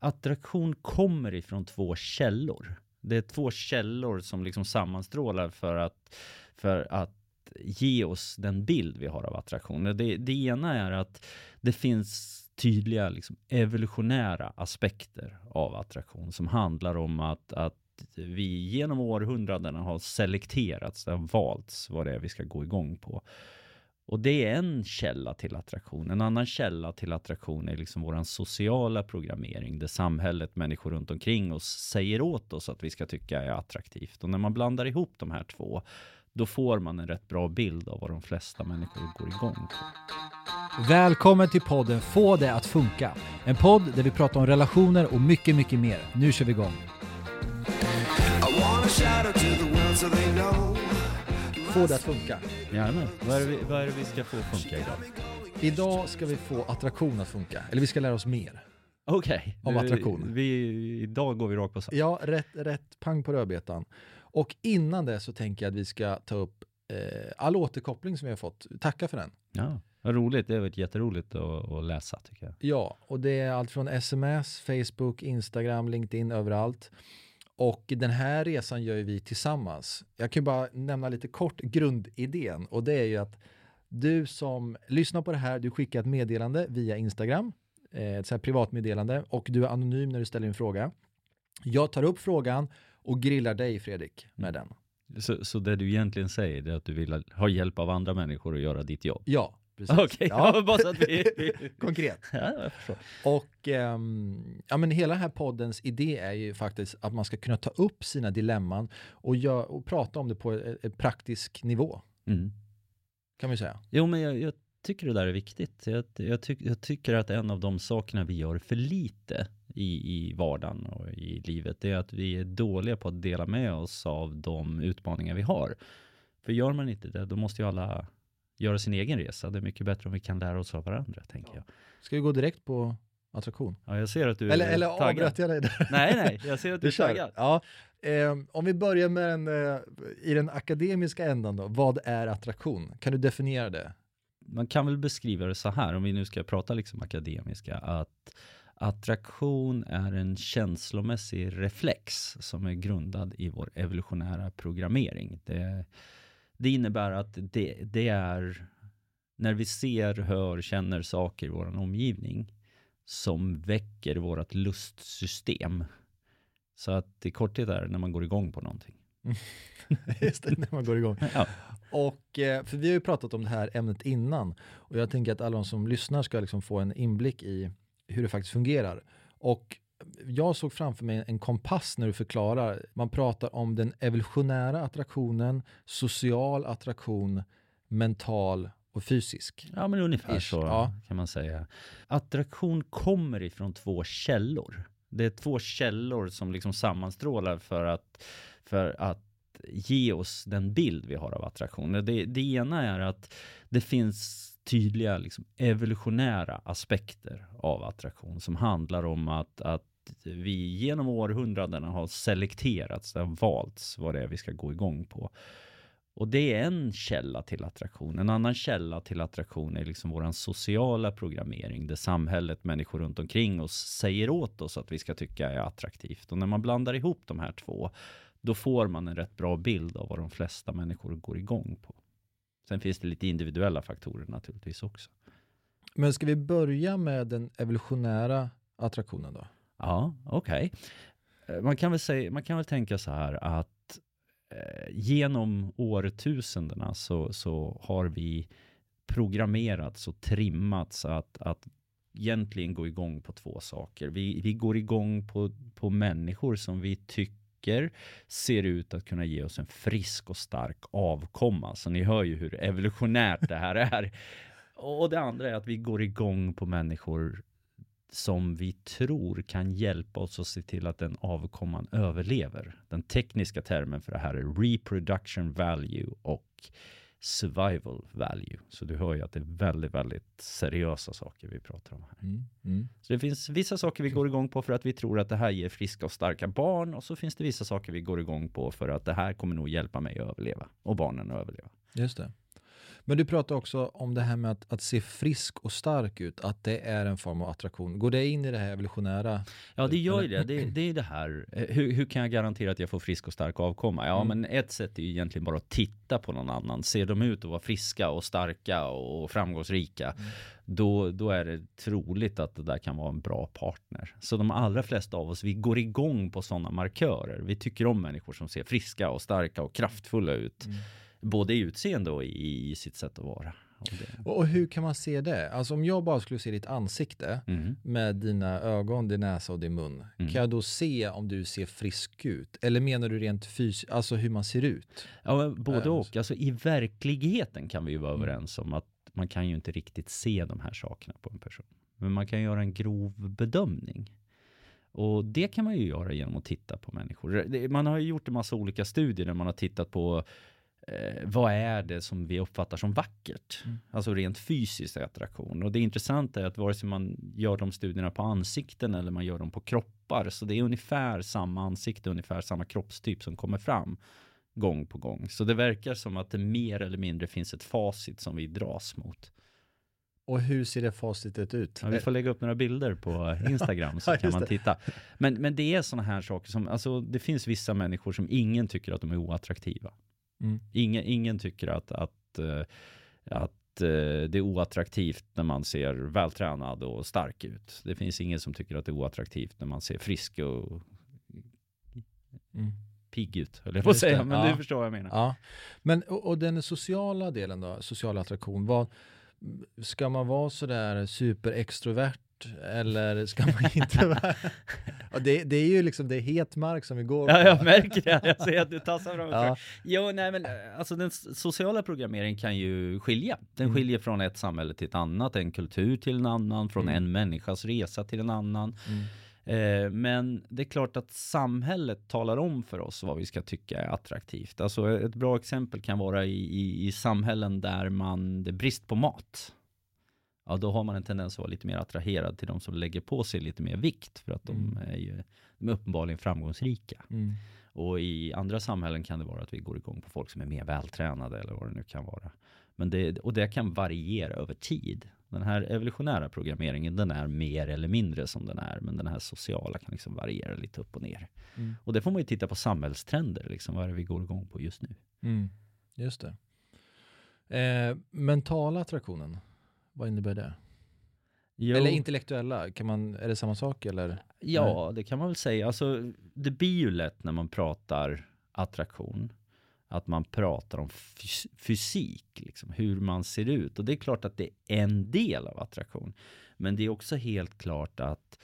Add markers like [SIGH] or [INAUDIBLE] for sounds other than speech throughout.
attraktion kommer ifrån två källor. Det är två källor som liksom sammanstrålar för att, för att ge oss den bild vi har av attraktion. Det, det ena är att det finns tydliga liksom, evolutionära aspekter av attraktion som handlar om att, att vi genom århundradena har selekterats, det har valts vad det är vi ska gå igång på. Och det är en källa till attraktion. En annan källa till attraktion är liksom vår sociala programmering, där samhället, människor runt omkring oss säger åt oss att vi ska tycka är attraktivt. Och när man blandar ihop de här två, då får man en rätt bra bild av vad de flesta människor går igång på. Välkommen till podden Få det att funka. En podd där vi pratar om relationer och mycket, mycket mer. Nu kör vi igång. Få det att funka. Jajamän. Vad är, det vi, vad är det vi ska få funka idag? Idag ska vi få attraktion att funka. Eller vi ska lära oss mer. Okej. Om attraktion. Vi, idag går vi rakt på sak. Ja, rätt, rätt pang på rödbetan. Och innan det så tänker jag att vi ska ta upp eh, all återkoppling som vi har fått. Tacka för den. Ja, vad roligt. Det har varit jätteroligt att, att läsa tycker jag. Ja, och det är allt från sms, Facebook, Instagram, LinkedIn, överallt. Och den här resan gör ju vi tillsammans. Jag kan bara nämna lite kort grundidén och det är ju att du som lyssnar på det här, du skickar ett meddelande via Instagram, eh, ett så här privatmeddelande och du är anonym när du ställer en fråga. Jag tar upp frågan och grillar dig Fredrik med den. Så, så det du egentligen säger är att du vill ha hjälp av andra människor att göra ditt jobb? Ja, precis. Okej, ja. bara så att vi... [LAUGHS] Konkret. Ja. Och ehm, ja, men hela den här poddens idé är ju faktiskt att man ska kunna ta upp sina dilemman och, gör, och prata om det på en, praktisk nivå. Mm. Kan vi säga. Jo, men jag, jag tycker det där är viktigt. Jag, jag, tyck, jag tycker att en av de sakerna vi gör för lite i, i vardagen och i livet, är att vi är dåliga på att dela med oss av de utmaningar vi har. För gör man inte det, då måste ju alla göra sin egen resa. Det är mycket bättre om vi kan lära oss av varandra, tänker jag. Ska vi gå direkt på attraktion? Ja, jag ser att du Eller, är eller taggad. avbröt jag dig där? [LAUGHS] Nej, nej, jag ser att du är Du kör. taggad. Ja. Ehm, om vi börjar med den, eh, i den akademiska ändan då. Vad är attraktion? Kan du definiera det? man kan väl beskriva det så här, om vi nu ska prata liksom akademiska, att attraktion är en känslomässig reflex som är grundad i vår evolutionära programmering. Det, det innebär att det, det är när vi ser, hör, känner saker i vår omgivning som väcker vårt lustsystem. Så att i korthet är det när man går igång på någonting. [LAUGHS] Just det, när man går igång. Ja. Och, eh, för vi har ju pratat om det här ämnet innan och jag tänker att alla de som lyssnar ska liksom få en inblick i hur det faktiskt fungerar. Och jag såg framför mig en kompass när du förklarar. Man pratar om den evolutionära attraktionen, social attraktion, mental och fysisk. Ja, men ungefär Ish, så ja. kan man säga. Attraktion kommer ifrån två källor. Det är två källor som liksom sammanstrålar för att, för att ge oss den bild vi har av attraktion. Det, det ena är att det finns tydliga liksom, evolutionära aspekter av attraktion som handlar om att, att vi genom århundradena har selekterats, det har valts vad det är vi ska gå igång på. Och det är en källa till attraktion. En annan källa till attraktion är liksom våran sociala programmering, där samhället, människor runt omkring oss säger åt oss att vi ska tycka är attraktivt. Och när man blandar ihop de här två, då får man en rätt bra bild av vad de flesta människor går igång på. Sen finns det lite individuella faktorer naturligtvis också. Men ska vi börja med den evolutionära attraktionen då? Ja, okej. Okay. Man, kan väl säga, man kan väl tänka så här att eh, genom årtusendena så, så har vi programmerats och trimmats att, att egentligen gå igång på två saker. Vi, vi går igång på, på människor som vi tycker ser ut att kunna ge oss en frisk och stark avkomma. Så ni hör ju hur evolutionärt det här är. [LAUGHS] Och det andra är att vi går igång på människor som vi tror kan hjälpa oss att se till att den avkomman överlever. Den tekniska termen för det här är reproduction value och survival value. Så du hör ju att det är väldigt, väldigt seriösa saker vi pratar om här. Mm. Mm. Så det finns vissa saker vi går igång på för att vi tror att det här ger friska och starka barn och så finns det vissa saker vi går igång på för att det här kommer nog hjälpa mig att överleva och barnen att överleva. Just det. Men du pratar också om det här med att, att se frisk och stark ut, att det är en form av attraktion. Går det in i det här evolutionära? Ja, det gör ju det. Det, det är det här. Eh, hur, hur kan jag garantera att jag får frisk och stark avkomma? Ja, Mm. men ett sätt är ju egentligen bara att titta på någon annan. Ser de ut att vara friska och starka och framgångsrika, Mm. då, då är det troligt att det där kan vara en bra partner. Så de allra flesta av oss, vi går igång på sådana markörer. Vi tycker om människor som ser friska och starka och kraftfulla ut. Mm. Både i utseende och i, i sitt sätt att vara. Och Och, hur kan man se det? Alltså om jag bara skulle se ditt ansikte mm. med dina ögon, din näsa och din mun, Mm. kan jag då se om du ser frisk ut? Eller menar du rent fysiskt, alltså hur man ser ut? Ja, både Äh, och. Alltså, I verkligheten kan vi ju vara Mm. överens om att man kan ju inte riktigt se de här sakerna på en person. Men man kan göra en grov bedömning. Och det kan man ju göra genom att titta på människor. Man har ju gjort en massa olika studier där man har tittat på eh, vad är det som vi uppfattar som vackert? Mm. Alltså rent fysisk attraktion. Och det intressanta är att vare sig man gör de studierna på ansikten eller man gör dem på kroppar, så det är ungefär samma ansikte, ungefär samma kroppstyp som kommer fram gång på gång. Så det verkar som att det mer eller mindre finns ett facit som vi dras mot. Och hur ser det facitet ut? Ja, vi får lägga upp några bilder på [LAUGHS] Instagram så Ja, kan man titta. Men, men det är sådana här saker som, alltså det finns vissa människor som ingen tycker att de är oattraktiva. Mm. Ingen, ingen tycker att, att, eh, att eh, det är oattraktivt när man ser vältränad och stark ut. Det finns ingen som tycker att det är oattraktivt när man ser frisk och Mm. pigg ut, höll jag på att säga. Men ja. du förstår vad jag menar. Ja, men och, och den sociala delen då, social attraktion, vad, ska man vara sådär superextrovert eller ska man [LAUGHS] inte vara? Ja, det, det är ju liksom, det är het mark som vi går på. Ja, jag märker det. Jag ser att du tassar fram Ja. Jo, nej men alltså den sociala programmeringen kan ju skilja. Den Mm. skiljer från ett samhälle till ett annat, en kultur till en annan, från Mm. en människas resa till en annan. Mm. Eh, men det är klart att samhället talar om för oss vad vi ska tycka är attraktivt. Alltså ett bra exempel kan vara i, i, i samhällen där man, det är brist på mat. Ja, då har man en tendens att vara lite mer attraherad till de som lägger på sig lite mer vikt för att de Mm. är ju de är uppenbarligen framgångsrika. Mm. Och i andra samhällen kan det vara att vi går igång på folk som är mer vältränade eller vad det nu kan vara. Men det, och det kan variera över tid. Den här evolutionära programmeringen, den är mer eller mindre som den är. Men den här sociala kan liksom variera lite upp och ner. Mm. Och det får man ju titta på samhällstrender, liksom. Vad är det vi går igång på just nu? Mm. Just det. Eh, mentala attraktionen, vad innebär det? Jo, Eller intellektuella, kan man, är det samma sak eller? Ja, det kan man väl säga. Alltså, det blir ju lätt när man pratar attraktion. Att man pratar om fys- fysik, liksom, hur man ser ut. Och det är klart att det är en del av attraktion. Men det är också helt klart att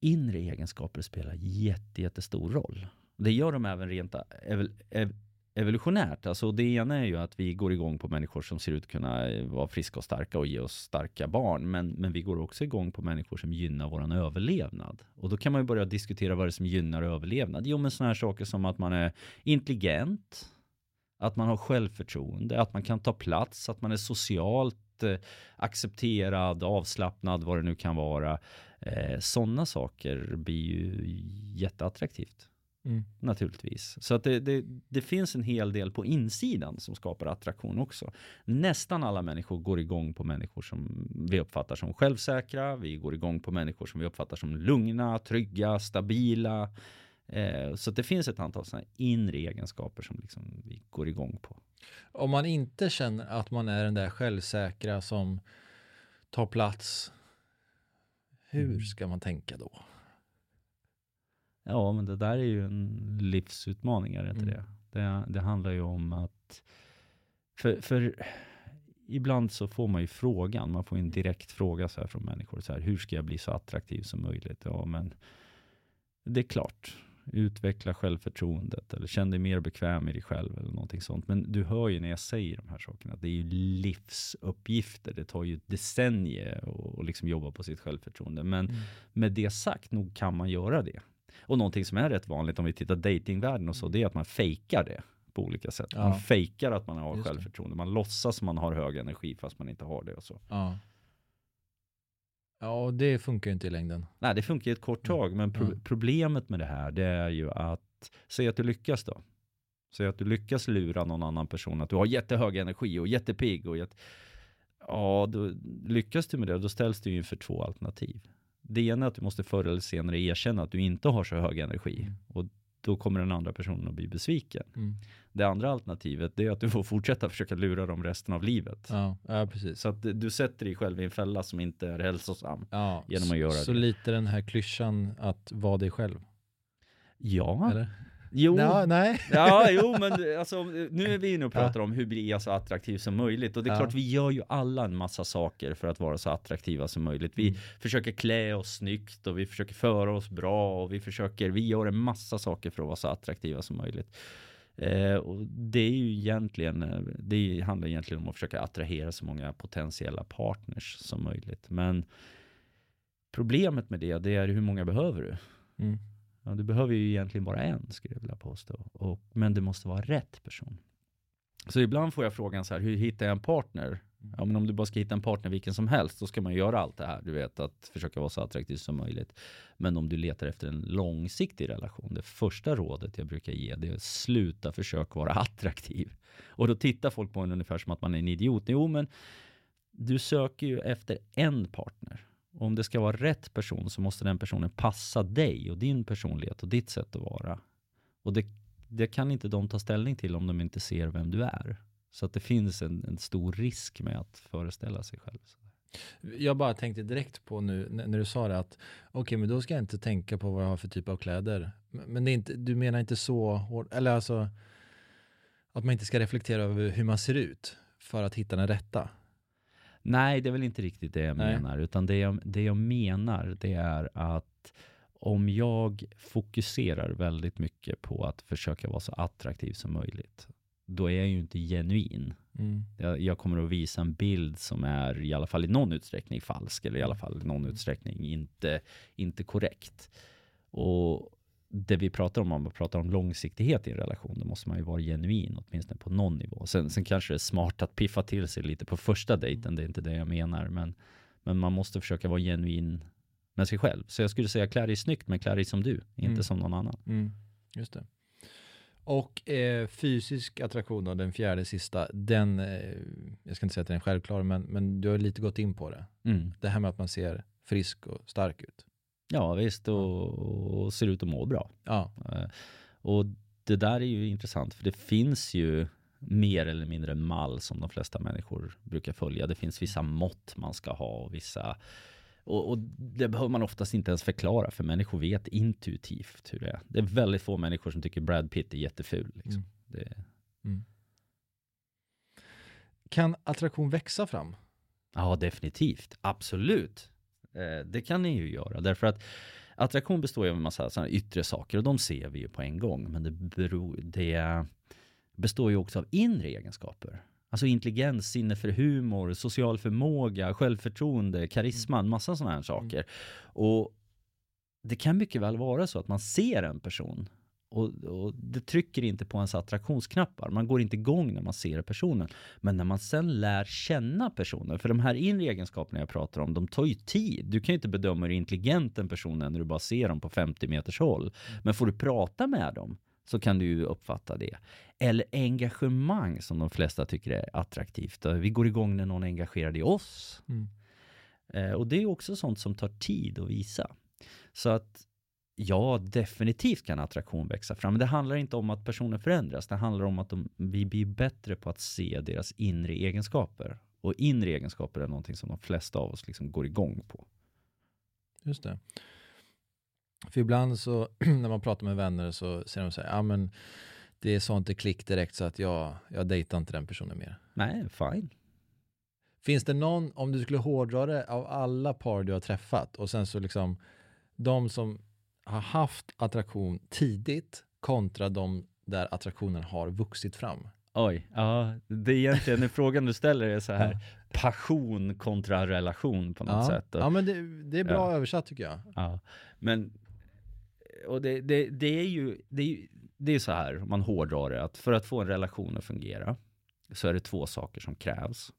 inre egenskaper spelar jätte, jättestor roll. Det gör de även rent ev- ev- evolutionärt. Alltså det ena är ju att vi går igång på människor som ser ut att kunna eh, vara friska och starka och ge oss starka barn. Men, men vi går också igång på människor som gynnar våran överlevnad. Och då kan man ju börja diskutera vad det är som gynnar överlevnad. Jo, men sådana här saker som att man är intelligent, att man har självförtroende, att man kan ta plats, att man är socialt eh, accepterad, avslappnad, vad det nu kan vara. Eh, Sådana saker blir ju jätteattraktivt Mm. naturligtvis. Så att det, det, det finns en hel del på insidan som skapar attraktion också. Nästan alla människor går igång på människor som vi uppfattar som självsäkra. Vi går igång på människor som vi uppfattar som lugna, trygga, stabila. Eh, så det finns ett antal sådana inre egenskaper som liksom vi går igång på. Om man inte känner att man är den där självsäkra som tar plats, hur Mm. ska man tänka då? Ja, men det där är ju en livsutmaning, är det inte Mm. det? det? Det handlar ju om att... För, för ibland så får man ju frågan, man får en direkt fråga så här från människor, så här, hur ska jag bli så attraktiv som möjligt? Ja, men det är klart. Utveckla självförtroendet eller känn dig mer bekväm i dig själv eller någonting sånt. Men du hör ju när jag säger de här sakerna, det är ju livsuppgifter. Det tar ju att att liksom jobba på sitt självförtroende. Men Mm. med det sagt, nog kan man göra det. Och någonting som är rätt vanligt om vi tittar datingvärlden och så, det är att man fejkar det på olika sätt. Ja. Man fejkar att man har Just självförtroende. Man låtsas som man har hög energi fast man inte har det och så. Ja. Ja, och det funkar ju inte i längden. Nej, det funkar ju ett kort tag, men pro- Ja. problemet med det här, det är ju att, säg att du lyckas då. Säg att du lyckas lura någon annan person att du har jättehög energi och jättepigg och jätte... Ja, då lyckas du med det, då ställs du inför två alternativ. Det ena är att du måste förr eller senare erkänna att du inte har så hög energi. Mm. Och då kommer den andra personen att bli besviken. Mm. Det andra alternativet är att du får fortsätta försöka lura dem resten av livet. Ja, ja, precis. Så att du sätter dig själv i en fälla som inte är hälsosam. Ja, genom att göra så det. lite den här klyschan att vara dig själv. Ja, Eller? Jo. Ja, nej. [LAUGHS] Ja, jo, [LAUGHS] men alltså, nu är vi inne och pratar om hur bli jag så attraktiv som möjligt. Och det är Ja. klart, vi gör ju alla en massa saker för att vara så attraktiva som möjligt. Vi Mm. försöker klä oss snyggt och vi försöker föra oss bra och vi försöker, vi gör en massa saker för att vara så attraktiva som möjligt. Eh, och det är ju egentligen, eh, det handlar egentligen om att försöka attrahera så många potentiella partners som möjligt. Men problemet med det, det är hur många behöver du? Mm. Ja, du behöver ju egentligen bara en, skulle jag vilja påstå. Och, men det måste vara rätt person. Så ibland får jag frågan så här, hur hittar jag en partner? Ja, men om du bara ska hitta en partner vilken som helst, då ska man göra allt det här. Du vet, att försöka vara så attraktiv som möjligt. Men om du letar efter en långsiktig relation, det första rådet jag brukar ge, det är att sluta försöka vara [LAUGHS] attraktiv. Och då tittar folk på en ungefär som att man är en idiot. Jo, men du söker ju efter en partner. Och om det ska vara rätt person så måste den personen passa dig och din personlighet och ditt sätt att vara. Och det, det kan inte de ta ställning till om de inte ser vem du är. Så att det finns en, en stor risk med att föreställa sig själv. Jag bara tänkte direkt på nu när när du sa det att okej, men då ska jag inte tänka på vad jag har för typ av kläder. Men men det är inte, du menar inte så hårt, eller alltså att man inte ska reflektera över hur man ser ut för att hitta den rätta. Nej, det är väl inte riktigt det jag Nej. menar. Utan det jag, det jag menar det är att om jag fokuserar väldigt mycket på att försöka vara så attraktiv som möjligt, då är jag ju inte genuin. Mm. Jag, jag kommer att visa en bild som är i alla fall i någon utsträckning falsk eller i alla fall i någon utsträckning inte, inte korrekt. Och det vi pratar om, om man pratar om långsiktighet i en relation, då måste man ju vara genuin åtminstone på någon nivå. Sen, sen kanske det är smart att piffa till sig lite på första dejten, det är inte det jag menar, men, men man måste försöka vara genuin med sig själv. Så jag skulle säga klä dig snyggt, men klä dig som du, inte Mm. som någon annan. Mm. Just det. Och eh, fysisk attraktion, då, den fjärde sista, den, eh, jag ska inte säga att den är självklar, men, men du har lite gått in på det. Mm. Det här med att man ser frisk och stark ut. Ja, visst, och, och ser ut att må bra. Ja, Eh, Och det där är ju intressant för det finns ju mer eller mindre en mall som de flesta människor brukar följa. Det finns vissa mått man ska ha och vissa och, och det behöver man oftast inte ens förklara för människor vet intuitivt hur det är. Det är väldigt få människor som tycker Brad Pitt är jätteful. Liksom. Mm. Det, Kan attraktion växa fram? Ja, definitivt. Absolut. Eh, det kan ni ju göra. Därför att attraktion består ju av en massa sådana yttre saker och de ser vi ju på en gång. Men det, beror, det består ju också av inre egenskaper. Alltså intelligens, sinne för humor, social förmåga, självförtroende, karisma, en massa sådana här saker. Och det kan mycket väl vara så att man ser en person och, och det trycker inte på ens attraktionsknappar. Man går inte igång när man ser personen. Men när man sen lär känna personen, för de här inre egenskaperna jag pratar om, de tar ju tid. Du kan ju inte bedöma hur intelligent en person är när du bara ser dem på 50 meters håll. Men får du prata med dem så kan du ju uppfatta det. Eller engagemang som de flesta tycker är attraktivt. Vi går igång när någon är engagerad i oss. Mm. Eh, och det är också sånt som tar tid att visa. Så att ja, definitivt kan attraktion växa fram. Men det handlar inte om att personen förändras. Det handlar om att de, vi blir bättre på att se deras inre egenskaper. Och inre egenskaper är någonting som de flesta av oss liksom går igång på. Just det. För ibland så [CLEARS THROAT] när man pratar med vänner så säger de så här, ja men det är sånt det klick direkt så att jag, jag dejtar inte den personen mer. Nej, fine. Finns det någon, om du skulle hårdra det, av alla par du har träffat och sen så liksom de som har haft attraktion tidigt kontra de där attraktionen har vuxit fram. Oj, ja, det är egentligen frågan du ställer är så här passion kontra relation på något Ja, sätt. Och- ja men det, det är bra Ja. översatt tycker jag. Ja, men och det, det, det är ju det är, ju- det är så här, om man hårdrar det, att för att få en relation att fungera så är det två saker som krävs.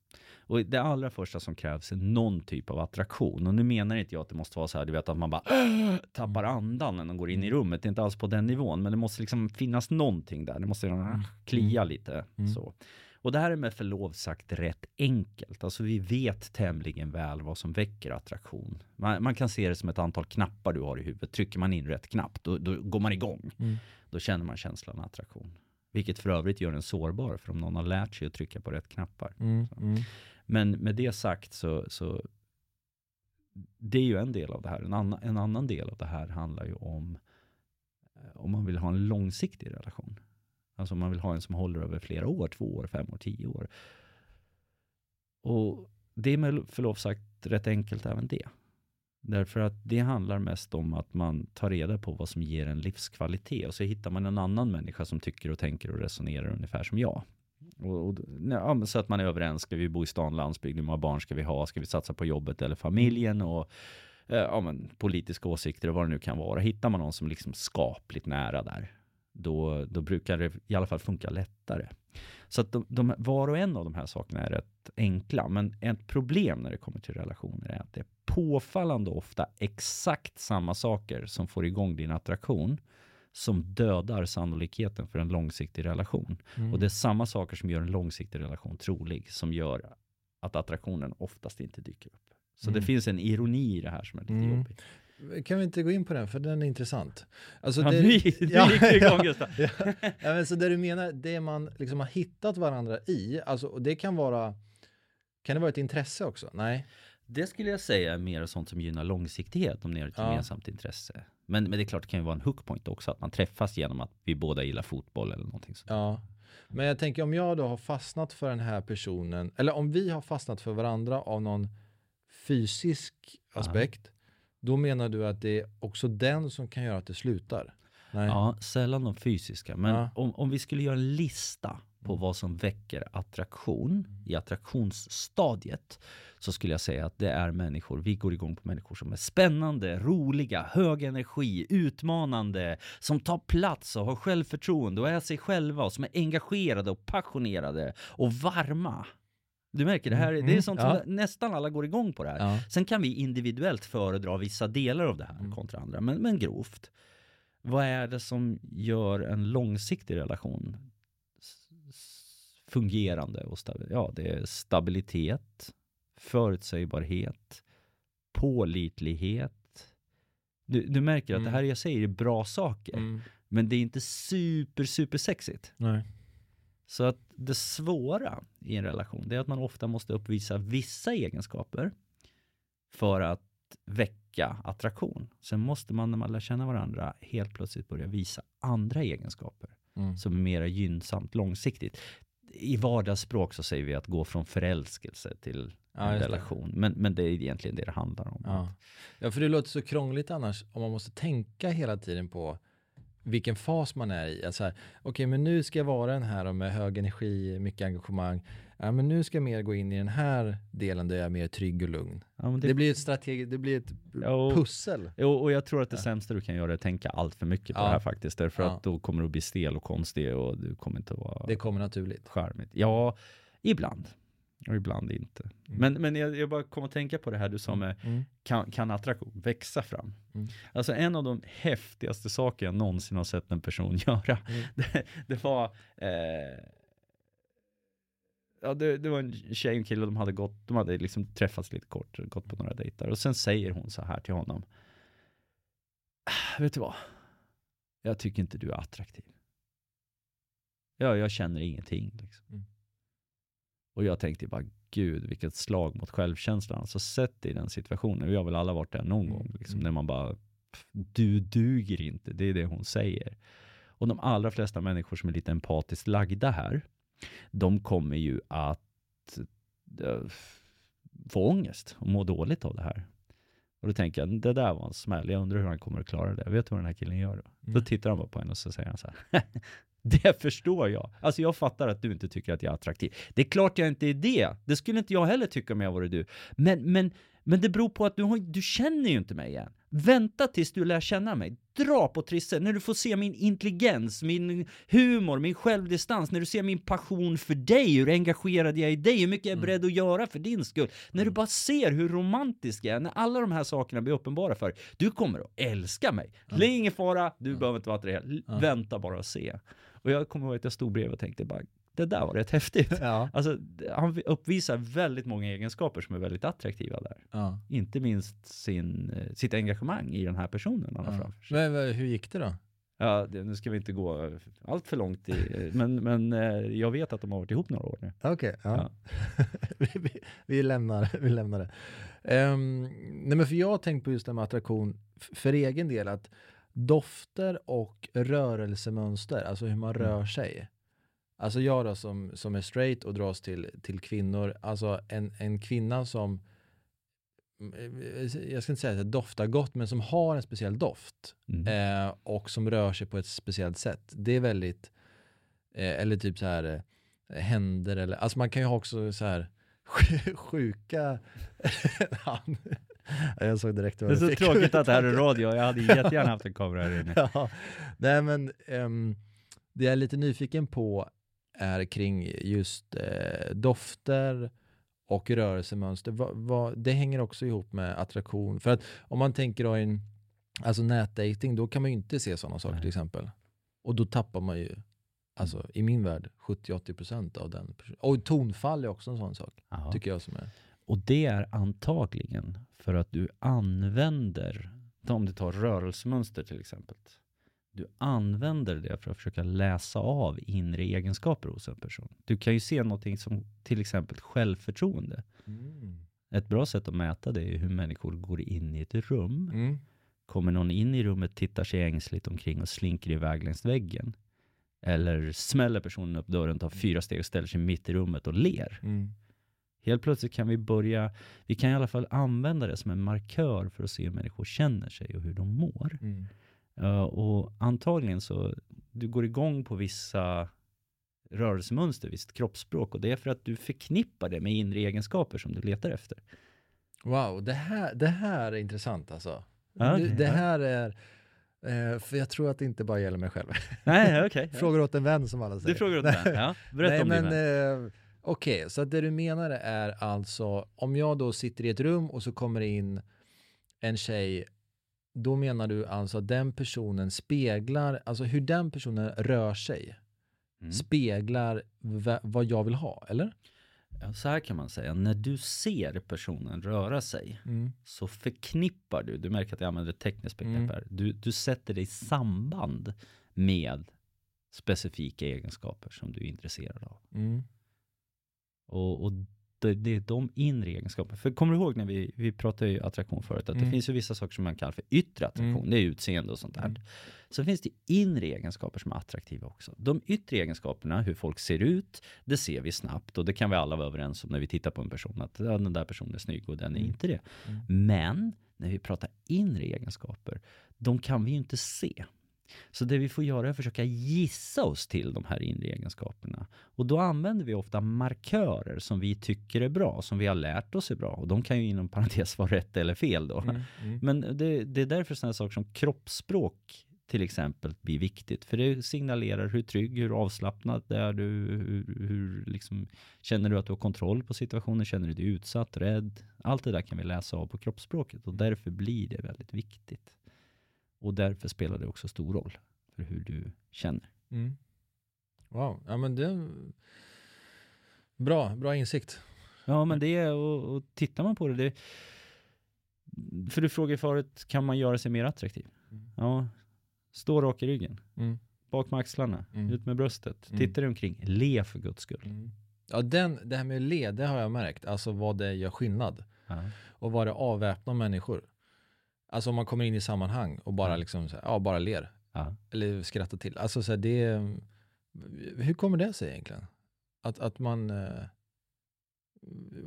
Och det allra första som krävs är någon typ av attraktion. Och nu menar inte jag att det måste vara så här, du vet att man bara tappar andan när man går in i rummet. Det är inte alls på den nivån, men det måste liksom finnas någonting där. Det måste mm. klia lite mm. så. Och det här är med förlov sagt rätt enkelt. Alltså vi vet tämligen väl vad som väcker attraktion. Man, man, kan se det som ett antal knappar du har i huvudet. Trycker man in rätt knapp, då, då går man igång. Mm. Då känner man känslan av attraktion. Vilket för övrigt gör en sårbar, för om någon har lärt sig att trycka på rätt knappar. Mm. Mm. Men med det sagt så, så det är ju en del av det här. En annan, en annan del av det här handlar ju om eh, om man vill ha en långsiktig relation. Alltså om man vill ha en som håller över flera år, två år, fem år, tio år. Och det är med förlov sagt rätt enkelt även det. Därför att det handlar mest om att man tar reda på vad som ger en livskvalitet och så hittar man en annan människa som tycker och tänker och resonerar ungefär som jag. Och, och, ja, så att man är överens, ska vi bo i stan, landsbygd, hur många barn ska vi ha, ska vi satsa på jobbet eller familjen? Och eh, ja, men, politiska åsikter och vad det nu kan vara. Hittar man någon som liksom skapligt nära där, då, då brukar det i alla fall funka lättare. Så att de, de, var och en av de här sakerna är rätt enkla, men ett problem när det kommer till relationer är att det är påfallande ofta exakt samma saker som får igång din attraktion som dödar sannolikheten för en långsiktig relation. Mm. Och det är samma saker som gör en långsiktig relation trolig, som gör att attraktionen oftast inte dyker upp. Så mm. det finns en ironi i det här som är lite mm. jobbig. Kan vi inte gå in på den, för den är intressant. Alltså ja, det, nu, ja, gick det igång Gustav. Ja, ja, men så det du menar, det man liksom har hittat varandra i, alltså, det kan vara, kan det vara ett intresse också? Nej? Det skulle jag säga är mer sånt som gynnar långsiktighet, om ni har ett gemensamt intresse. Men, men det är klart, det kan ju vara en hookpoint också, att man träffas genom att vi båda gillar fotboll eller någonting sånt. Ja, men jag tänker om jag då har fastnat för den här personen, eller om vi har fastnat för varandra av någon fysisk aspekt, då menar du att det är också den som kan göra att det slutar? Nej. Ja, sällan de fysiska. Men ja. om, om vi skulle göra en lista på mm. vad som väcker attraktion i attraktionsstadiet så skulle jag säga att det är människor, vi går igång på människor som är spännande, roliga, hög energi, utmanande, som tar plats och har självförtroende och är sig själva och som är engagerade och passionerade och varma. Du märker, det här mm, det är mm. sånt ja. som nästan alla går igång på det här. Ja. Sen kan vi individuellt föredra vissa delar av det här mm. kontra andra, men, men grovt. Vad är det som gör en långsiktig relation fungerande? Och ja, det är stabilitet, förutsägbarhet, pålitlighet. Du, du märker mm. att det mm. här jag säger är bra saker, mm. men det är inte super, super sexigt. Nej. Så att det svåra i en relation, det är att man ofta måste uppvisa vissa egenskaper för att väcka attraktion. Sen måste man när man lär känna varandra helt plötsligt börja visa andra egenskaper mm. som är mer gynnsamt långsiktigt. I vardagsspråk så säger vi att gå från förälskelse till ja, en relation. Men, men det är egentligen det det handlar om. Ja. ja, för det låter så krångligt annars om man måste tänka hela tiden på vilken fas man är i. Alltså Okej, okay, men nu ska jag vara den här med hög energi, mycket engagemang. Ja, men nu ska jag mer gå in i den här delen där jag är mer trygg och lugn. Ja, det... det... blir ett strategiskt, det blir ett jo, pussel. Jo, och jag tror att det ja. sämsta du kan göra är att tänka allt för mycket på ja. det här faktiskt. Därför att då kommer du bli stel och konstig och du kommer inte att vara... Det kommer naturligt. Charmigt. Ja, ibland. Och ibland inte. Mm. Men, men jag, jag bara kom att tänka på det här du sa med, mm. kan, kan attraktion växa fram? Mm. Alltså en av de häftigaste saker jag någonsin har sett en person [LAUGHS] göra, mm. det, det, var eh, Ja, det, det, var en tjej och en kille, de hade gått, de hade liksom träffats lite kort, gått på några dejter. Och sen säger hon så här till honom. Vet du vad? Jag tycker inte du är attraktiv. Ja, jag känner ingenting. Liksom. Mm. Och jag tänkte bara, gud vilket slag mot självkänslan. Alltså sätt i den situationen. Vi har väl alla varit där någon gång, liksom, mm. när man bara, du duger inte. Det är det hon säger. Och de allra flesta människor som är lite empatiskt lagda här, de kommer ju att äh, få ångest och må dåligt av det här. Och då tänker jag, det där var en smäll. Jag undrar hur han kommer att klara det. Vet du vad den här killen gör då? Mm. Då tittar han bara på henne och så säger han så här. [LAUGHS] [LAUGHS] Det förstår jag. Alltså jag fattar att du inte tycker att jag är attraktiv. Det är klart jag inte är det. Det skulle inte jag heller tycka om jag vore du. Men, men, men det beror på att du, har, du känner ju inte mig än. Vänta tills du lär känna mig. Dra på trissor när du får se min intelligens, min humor, min självdistans, när du ser min passion för dig, hur engagerad jag är i dig, hur mycket jag är Mm. beredd att göra för din skull. När du bara ser hur romantisk jag är, när alla de här sakerna blir uppenbara för dig. Du kommer att älska mig. Det är ingen fara, du behöver inte vara attraherad. Vänta bara och se. Och jag kommer ihåg att jag stod bredvid och tänkte bara, det där var rätt häftigt. Ja. Alltså, han uppvisar väldigt många egenskaper som är väldigt attraktiva där. ja. Inte minst sin, eh, sitt engagemang i den här personen han har ja. framför sig. Men, men hur gick det då? Ja, det, nu ska vi inte gå allt för långt, i, men, men eh, jag vet att de har varit ihop några år nu. Okej, ja. Ja. [LAUGHS] vi, vi, vi, lämnar, [LAUGHS] vi lämnar det. Ehm, nej men för jag har tänkt på just det här med attraktion för egen del, att dofter och rörelsemönster, alltså hur man Mm. rör sig. Alltså jag då som, som är straight och dras till, till kvinnor, alltså en, en kvinna som, eh, jag ska inte säga att doftar gott, men som har en speciell doft Mm. eh, och som rör sig på ett speciellt sätt. Det är väldigt, eh, eller typ så här eh, händer eller, alltså man kan ju ha också så här [LAUGHS] sjuka, [LAUGHS] Han- [LAUGHS] jag såg direkt Det vad är du så tråkigt att det här är [LAUGHS] radio, jag hade jättegärna haft en kamera här inne. [LAUGHS] ja. Nej men ehm, det jag är lite nyfiken på är kring just eh, dofter och rörelsemönster. Va, va, det hänger också ihop med attraktion. För att om man tänker då i en alltså nätdating, då kan man ju inte se sådana saker Nej. till exempel. Och då tappar man ju, alltså i min värld, 70-80% av den. Och tonfall är också en sån sak, Ja. tycker jag som är. Och det är antagligen för att du använder, om du tar rörelsemönster till exempel, du använder det för att försöka läsa av inre egenskaper hos en person. Du kan ju se någonting som till exempel självförtroende. Ett bra sätt att mäta det är hur människor går in i ett rum. Mm. Kommer någon in i rummet, tittar sig ängsligt omkring och slinker iväg längs väggen. Eller smäller personen upp dörren, tar fyra steg och ställer sig mitt i rummet och ler. Mm. Helt plötsligt kan vi börja, vi kan i alla fall använda det som en markör för att se hur människor känner sig och hur de mår. Mm. Uh, och antagligen så, du går igång på vissa rörelsemönster, visst kroppsspråk och det är för att du förknippar det med inre egenskaper som du letar efter. Wow, det här, det här är intressant alltså. Det, okej, det här är, eh, för jag tror att det inte bara gäller mig själv. Nej, okej. [LAUGHS] Frågar åt en vän som alla säger. Du frågar åt mig. Ja, [LAUGHS] berätta Nej, om men, din vän. eh, Okej, så att det du menar är alltså om jag då sitter i ett rum och så kommer in en tjej, då menar du alltså att den personen speglar, alltså hur den personen rör sig, Mm. speglar va- vad jag vill ha, eller? Ja, så här kan man säga, när du ser personen röra sig så förknippar du, du märker att jag använder ett tekniskt begrepp Mm. här, du, du sätter dig i samband med specifika egenskaper som du är intresserad av. Mm. Och, och det, det är de inre egenskaperna. För kommer du ihåg när vi, vi pratade ju attraktion förut, att Mm. det finns ju vissa saker som man kallar för yttre attraktion, Mm. det är utseende och sånt där. Mm. Så finns det inre egenskaper som är attraktiva också. De yttre egenskaperna, hur folk ser ut, det ser vi snabbt och det kan vi alla vara överens om när vi tittar på en person, att ja, den där personen är snygg och den är Mm. inte det. Mm. Men när vi pratar inre egenskaper, de kan vi ju inte se. Så det vi får göra är att försöka gissa oss till de här inre egenskaperna. Och då använder vi ofta markörer som vi tycker är bra, som vi har lärt oss är bra. Och de kan ju inom parentes vara rätt eller fel då. Mm. Mm. Men det, det är därför sådana saker som kroppsspråk till exempel blir viktigt. För det signalerar hur trygg, hur avslappnad är du, hur, hur liksom, känner du att du har kontroll på situationen, känner du dig utsatt, rädd? Allt det där kan vi läsa av på kroppsspråket och därför blir det väldigt viktigt. Och därför spelar det också stor roll för hur du känner. Mm. Wow, ja men det Bra, bra insikt. Ja, men det är, och, och tittar man på det, det för du frågade förut, kan man göra sig mer attraktiv? Mm. Ja, stå rak i ryggen. Mm. Bak med axlarna, Mm. ut med bröstet. Mm. Titta dig omkring, le för guds skull. Mm. Ja, den, det här med le, det har jag märkt, alltså vad det gör skillnad. Ja. Och vad det avväpnar människor. Alltså om man kommer in i sammanhang och bara liksom, så här, ja bara ler. Ja. Eller skrattar till. Alltså så här, det hur kommer det sig egentligen? Att, att man, eh,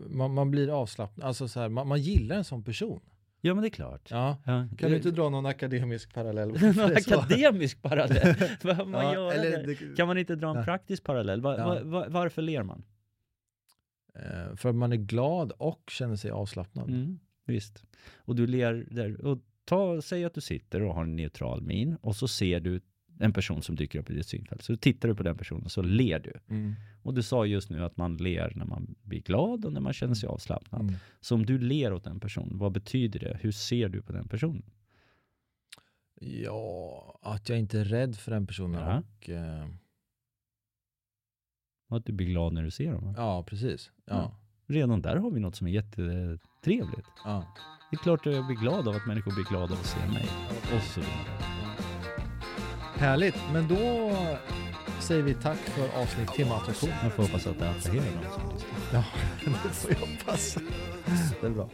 man, man blir avslappnad, alltså så här, man, man gillar en sån person. ja, men det är klart. Ja. Ja. Kan du inte dra någon akademisk parallell? [LAUGHS] Någon akademisk parallell? [LAUGHS] Vad man Ja, gör eller det? det- Kan man inte dra en Ja. praktisk parallell? Va, Ja. va, va, varför ler man? Eh, För att man är glad och känner sig avslappnad. Mm, visst. Och du ler där. Och ta, säg att du sitter och har en neutral min och så ser du en person som dyker upp i ditt synfält. Så tittar du på den personen och så ler du. Mm. Och du sa just nu att man ler när man blir glad och när man känner sig avslappnad. Mm. Så om du ler åt en person, vad betyder det? Hur ser du på den personen? Ja, att jag inte är rädd för den personen Ja. och eh, att du blir glad när du ser dem. ja, precis. Ja. Ja. Redan där har vi något som är jättetrevligt. Ja. Det är klart att jag blir glad av att människor blir glada av att se mig. Och så vidare. Härligt, men då säger vi tack för avsnitt temattraktion. Jag får hoppas att det attraherar någon som lyssnar. Ja, [LAUGHS] det får jag hoppas. Det är bra.